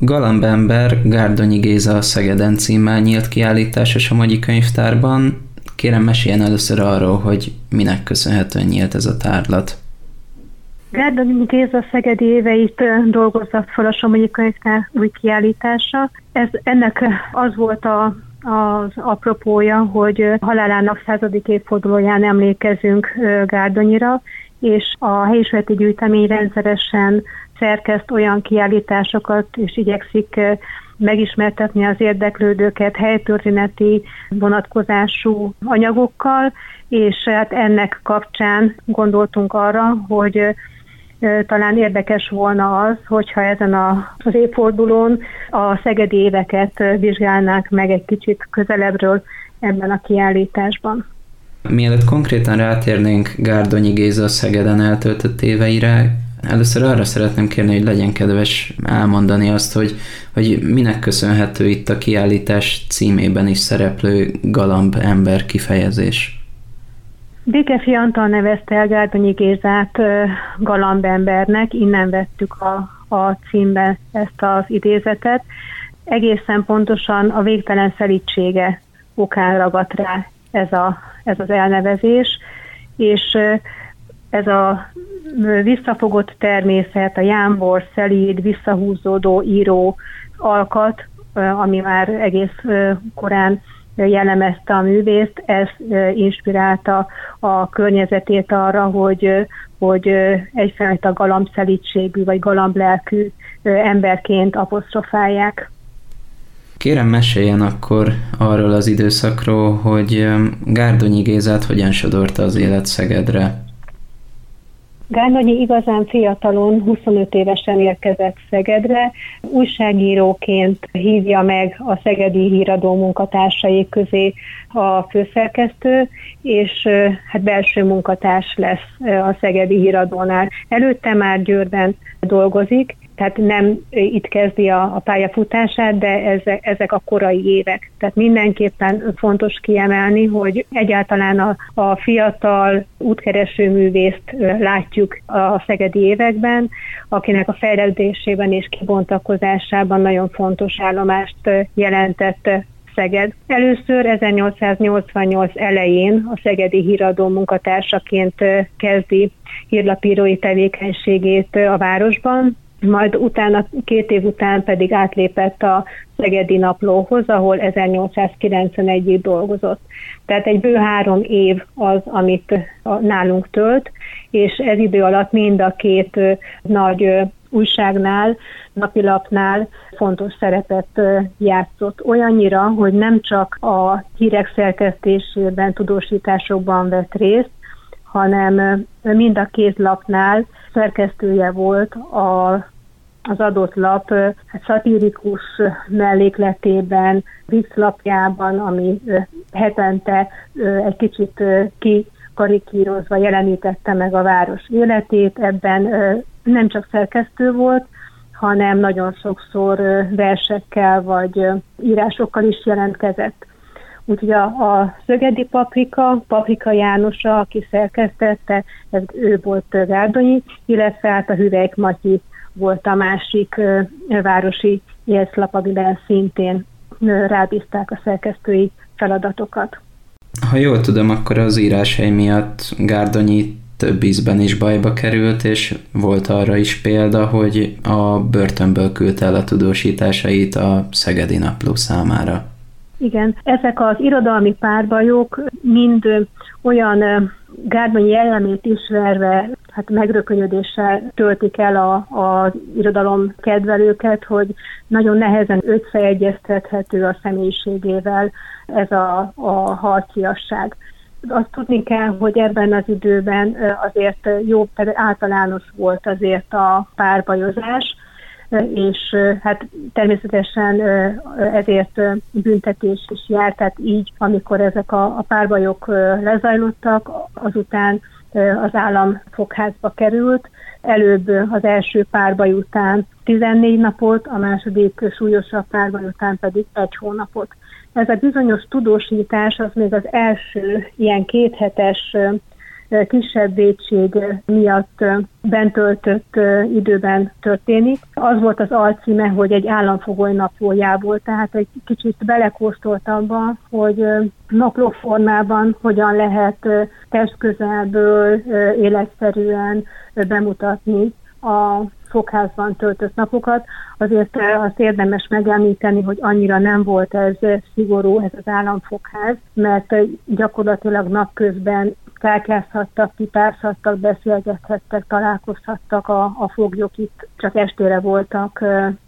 Galambember Gárdonyi Géza Szegeden címmel nyílt kiállítás a Somogyi Könyvtárban. Kérem meséljen először arról, hogy minek köszönhetően nyílt ez a tárlat. Gárdonyi Géza Szegedi éveit dolgozza fel a Somogyi Könyvtár új kiállítása. Ez, ennek az volt a az apropója, hogy halálának századik évfordulóján emlékezünk Gárdonyira, és a helyismereti gyűjtemény rendszeresen szerkeszt olyan kiállításokat, és igyekszik megismertetni az érdeklődőket helytörténeti vonatkozású anyagokkal, és hát ennek kapcsán gondoltunk arra, hogy talán érdekes volna az, hogyha ezen a, az évfordulón a szegedi éveket vizsgálnák meg egy kicsit közelebbről ebben a kiállításban. Mielőtt konkrétan rátérnénk Gárdonyi Géza Szegeden eltöltött éveire, először arra szeretném kérni, hogy legyen kedves elmondani azt, hogy, hogy minek köszönhető itt a kiállítás címében is szereplő galamb ember kifejezés. Békefi Antal nevezte el Gárdonyi Gézát galambembernek, innen vettük a, a címbe ezt az idézetet. Egészen pontosan a végtelen szelítsége okán ragadt rá ez, a, ez az elnevezés, és ez a visszafogott természet, a jámbor, szelíd, visszahúzódó író alkat, ami már egész korán jellemezte a művészt, ez inspirálta a környezetét arra, hogy, hogy egyfajta galambszelítségű vagy galamblelkű emberként apostrofálják. Kérem meséljen akkor arról az időszakról, hogy Gárdonyi Gézát hogyan sodorta az élet Szegedre. Gárnagyi igazán fiatalon, 25 évesen érkezett Szegedre. Újságíróként hívja meg a szegedi híradó munkatársai közé a főszerkesztő, és hát belső munkatárs lesz a szegedi híradónál. Előtte már Győrben dolgozik, tehát nem itt kezdi a, a pályafutását, de ezek, ezek a korai évek. Tehát mindenképpen fontos kiemelni, hogy egyáltalán a, a fiatal útkereső művészt látjuk a szegedi években, akinek a fejlődésében és kibontakozásában nagyon fontos állomást jelentett Szeged. Először 1888 elején a szegedi híradó munkatársaként kezdi hírlapírói tevékenységét a városban, majd utána, két év után pedig átlépett a Szegedi Naplóhoz, ahol 1891-ig dolgozott. Tehát egy bő három év az, amit nálunk tölt, és ez idő alatt mind a két nagy újságnál, napilapnál fontos szerepet játszott. Olyannyira, hogy nem csak a hírek szerkesztésében, tudósításokban vett részt, hanem mind a két lapnál szerkesztője volt a, az adott lap hát szatirikus mellékletében, viccelapjában, ami hetente egy kicsit ki karikírozva jelenítette meg a város életét. Ebben nem csak szerkesztő volt, hanem nagyon sokszor versekkel vagy írásokkal is jelentkezett. Úgyhogy a, a Szögedi Paprika, Paprika Jánosa, aki szerkesztette, ez ő volt Gárdonyi, illetve hát a Hüvelyk Matyi volt a másik ö, városi jegyszlap, amiben szintén ö, rábízták a szerkesztői feladatokat. Ha jól tudom, akkor az íráshely miatt Gárdonyi több ízben is bajba került, és volt arra is példa, hogy a börtönből küldte el a tudósításait a Szegedi Napló számára. Igen, ezek az irodalmi párbajok mind olyan Gárdonyi jellemét ismerve, hát megrökönyödéssel töltik el a, a irodalom kedvelőket, hogy nagyon nehezen összeegyeztethető a személyiségével ez a, a harciasság. Azt tudni kell, hogy ebben az időben azért jó, általános volt azért a párbajozás, és hát természetesen ezért büntetés is járt, tehát így, amikor ezek a, a párbajok lezajlottak, azután az állam fogházba került, előbb az első párbaj után 14 napot, a második súlyosabb párbaj után pedig egy hónapot. Ez a bizonyos tudósítás az még az első ilyen kéthetes kisebb védség miatt bent töltött időben történik. Az volt az alcíme, hogy egy államfogoly naplójából, tehát egy kicsit belekóstolt abban, hogy naplóformában hogyan lehet testközelből életszerűen bemutatni a fogházban töltött napokat. Azért azt érdemes megemlíteni, hogy annyira nem volt ez szigorú, ez az államfogház, mert gyakorlatilag napközben kártyázhattak, kipárzhattak, beszélgethettek, találkozhattak a, a foglyok itt, csak estére voltak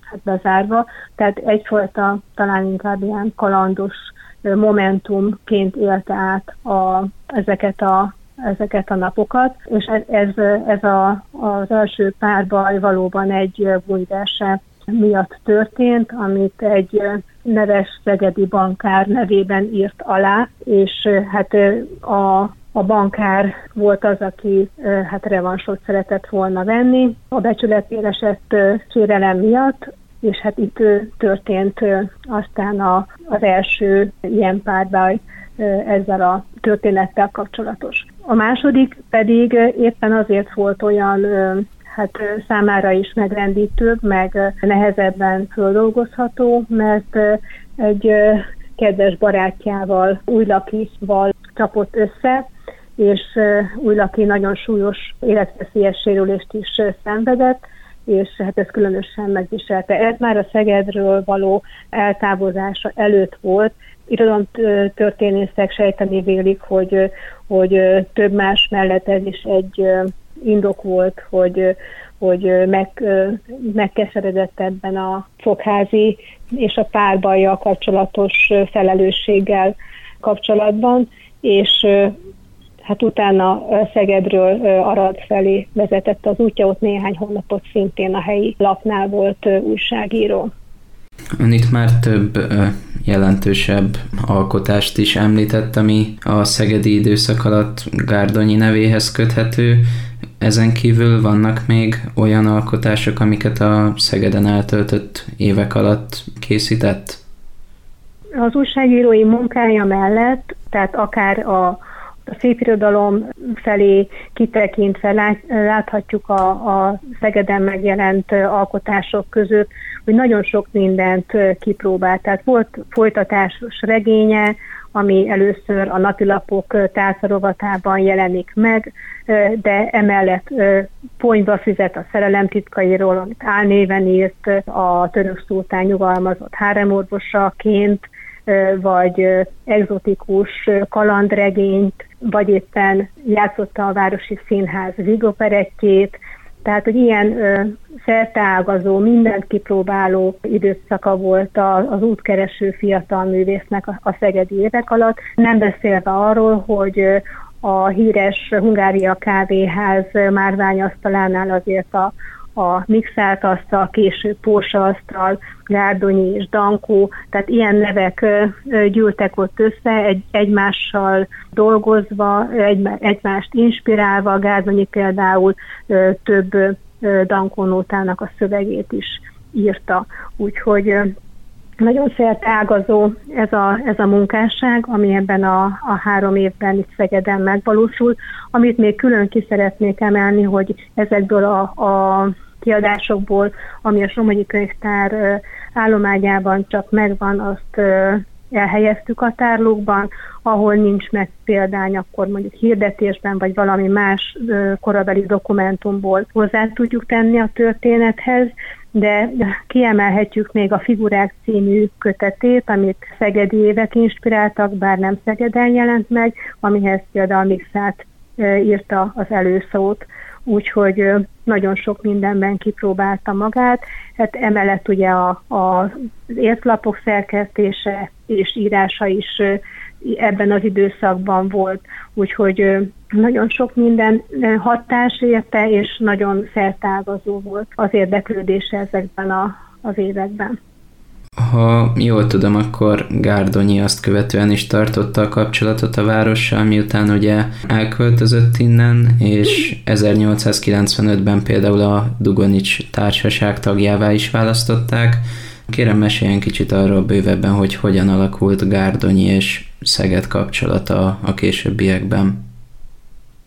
hát bezárva, tehát egyfajta talán inkább ilyen kalandos momentumként élte át a, ezeket a ezeket a napokat, és ez, ez a, az első párbaj valóban egy bújdása miatt történt, amit egy neves szegedi bankár nevében írt alá, és hát a, a bankár volt az, aki hát revansot szeretett volna venni a becsületére esett sérelem miatt, és hát itt történt aztán a, az első ilyen párbaj ezzel a történettel kapcsolatos. A második pedig éppen azért volt olyan hát számára is megrendítőbb, meg nehezebben földolgozható, mert egy kedves barátjával, Újlakival csapott össze, és Újlaki nagyon súlyos életveszélyes sérülést is szenvedett, és hát ez különösen megviselte. Ez már a Szegedről való eltávozása előtt volt, történészek sejteni vélik, hogy, hogy több más mellett ez is egy indok volt, hogy, hogy meg, megkeseredett ebben a fogházi és a párbajjal kapcsolatos felelősséggel kapcsolatban, és hát utána Szegedről Arad felé vezetett az útja, ott néhány hónapot szintén a helyi lapnál volt újságíró. Ön itt már több jelentősebb alkotást is említett, ami a szegedi időszak alatt Gárdonyi nevéhez köthető. Ezen kívül vannak még olyan alkotások, amiket a Szegeden eltöltött évek alatt készített? Az újságírói munkája mellett, tehát akár a, a szépirodalom felé kitekintve lát, láthatjuk a, a Szegeden megjelent alkotások között, hogy nagyon sok mindent kipróbált. Tehát volt folytatásos regénye, ami először a napilapok tárcarovatában jelenik meg, de emellett ponyva fizet a szerelem titkairól, amit álnéven írt, a török szultán nyugalmazott háremorvosaként, vagy egzotikus kalandregényt, vagy éppen játszotta a Városi Színház vigoperettjét, tehát, hogy ilyen szerteágazó, mindent kipróbáló időszaka volt az útkereső fiatal művésznek a szegedi évek alatt, nem beszélve arról, hogy a híres Hungária kávéház márványasztalánál azért a, a mixált asztal, később Pósa asztal, Gárdonyi és Dankó, tehát ilyen nevek gyűltek ott össze, egy, egymással dolgozva, egy, egymást inspirálva, Gárdonyi például több Dankó nótának a szövegét is írta. Úgyhogy nagyon ágazó ez a, ez a munkásság, ami ebben a, a három évben itt Szegeden megvalósul. Amit még külön ki szeretnék emelni, hogy ezekből a, a kiadásokból, ami a Somogyi Könyvtár állományában csak megvan, azt elhelyeztük a tárlókban, ahol nincs meg példány, akkor mondjuk hirdetésben, vagy valami más korabeli dokumentumból hozzá tudjuk tenni a történethez, de kiemelhetjük még a Figurák című kötetét, amit szegedi évek inspiráltak, bár nem Szegeden jelent meg, amihez például Mixát írta az előszót úgyhogy nagyon sok mindenben kipróbálta magát. Hát emellett ugye a, a, az értlapok szerkesztése és írása is ebben az időszakban volt, úgyhogy nagyon sok minden hatás érte, és nagyon szertágazó volt az érdeklődése ezekben a, az években. Ha jól tudom, akkor Gárdonyi azt követően is tartotta a kapcsolatot a várossal, miután ugye elköltözött innen, és 1895-ben például a Dugonics társaság tagjává is választották. Kérem meséljen kicsit arról bővebben, hogy hogyan alakult Gárdonyi és Szeged kapcsolata a későbbiekben.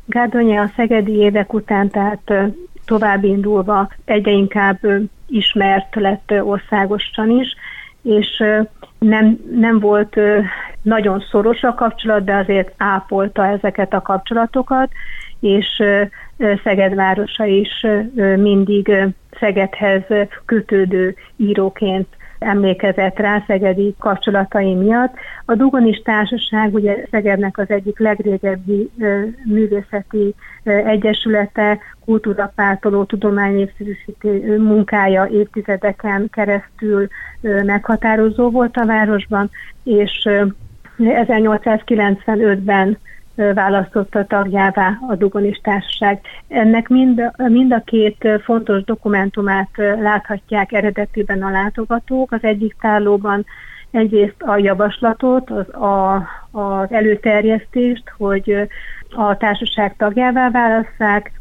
Gárdonyi a szegedi évek után, tehát tovább indulva egyre inkább ismert lett országosan is, és nem, nem volt nagyon szoros a kapcsolat, de azért ápolta ezeket a kapcsolatokat, és Szeged városa is mindig Szegedhez kötődő íróként emlékezett rá szegedi kapcsolatai miatt. A Dugonis Társaság ugye Szegednek az egyik legrégebbi művészeti egyesülete, kultúrapártoló tudományévszerűsítő munkája évtizedeken keresztül meghatározó volt a városban, és 1895-ben választotta tagjává a Dugonis Társaság. Ennek mind, mind a két fontos dokumentumát láthatják eredetiben a látogatók. Az egyik tárlóban egyrészt a javaslatot, az, a, az előterjesztést, hogy a társaság tagjává válasszák,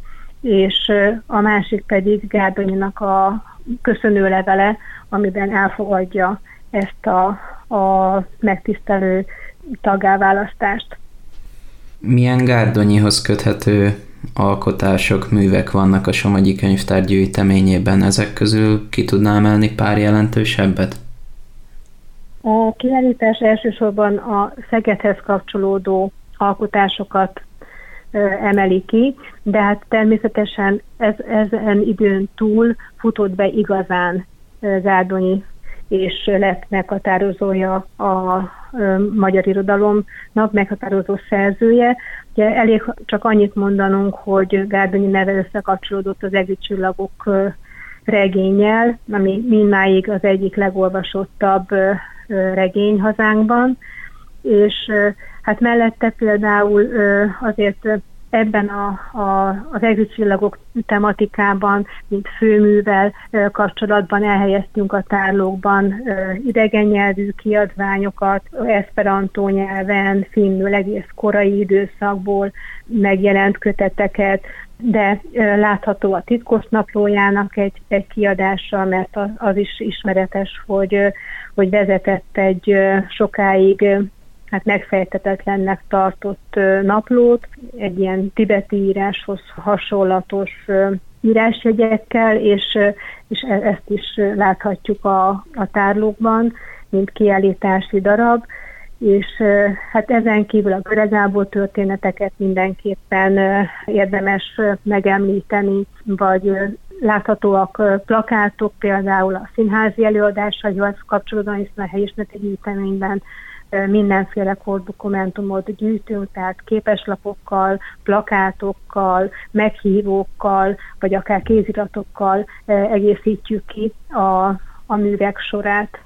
és a másik pedig Gárdonyinak a köszönő levele, amiben elfogadja ezt a, a megtisztelő tagáválasztást milyen Gárdonyihoz köthető alkotások, művek vannak a Somogyi Könyvtár gyűjteményében? Ezek közül ki tudná emelni pár jelentősebbet? A kiállítás elsősorban a Szegedhez kapcsolódó alkotásokat emeli ki, de hát természetesen ez, ezen időn túl futott be igazán Gárdonyi és lett meghatározója a magyar irodalomnak, meghatározó szerzője. Ugye elég csak annyit mondanunk, hogy Gárdonyi neve összekapcsolódott az egri csillagok regényel, ami mindmáig az egyik legolvasottabb regény hazánkban, és hát mellette például azért ebben a, a, az egzicsillagok tematikában, mint főművel kapcsolatban elhelyeztünk a tárlókban idegen nyelvű kiadványokat, esperantó nyelven, finnül egész korai időszakból megjelent köteteket, de látható a titkos naplójának egy, egy kiadása, mert az is ismeretes, hogy, hogy vezetett egy sokáig hát megfejtetetlennek tartott naplót, egy ilyen tibeti íráshoz hasonlatos írásjegyekkel, és, és e, ezt is láthatjuk a, a tárlókban, mint kiállítási darab, és hát ezen kívül a Göregából történeteket mindenképpen érdemes megemlíteni, vagy láthatóak plakátok, például a színházi előadásaihoz kapcsolódóan, hiszen a helyismereti gyűjteményben mindenféle kordokumentumot gyűjtünk, tehát képeslapokkal, plakátokkal, meghívókkal, vagy akár kéziratokkal egészítjük ki a, a művek sorát.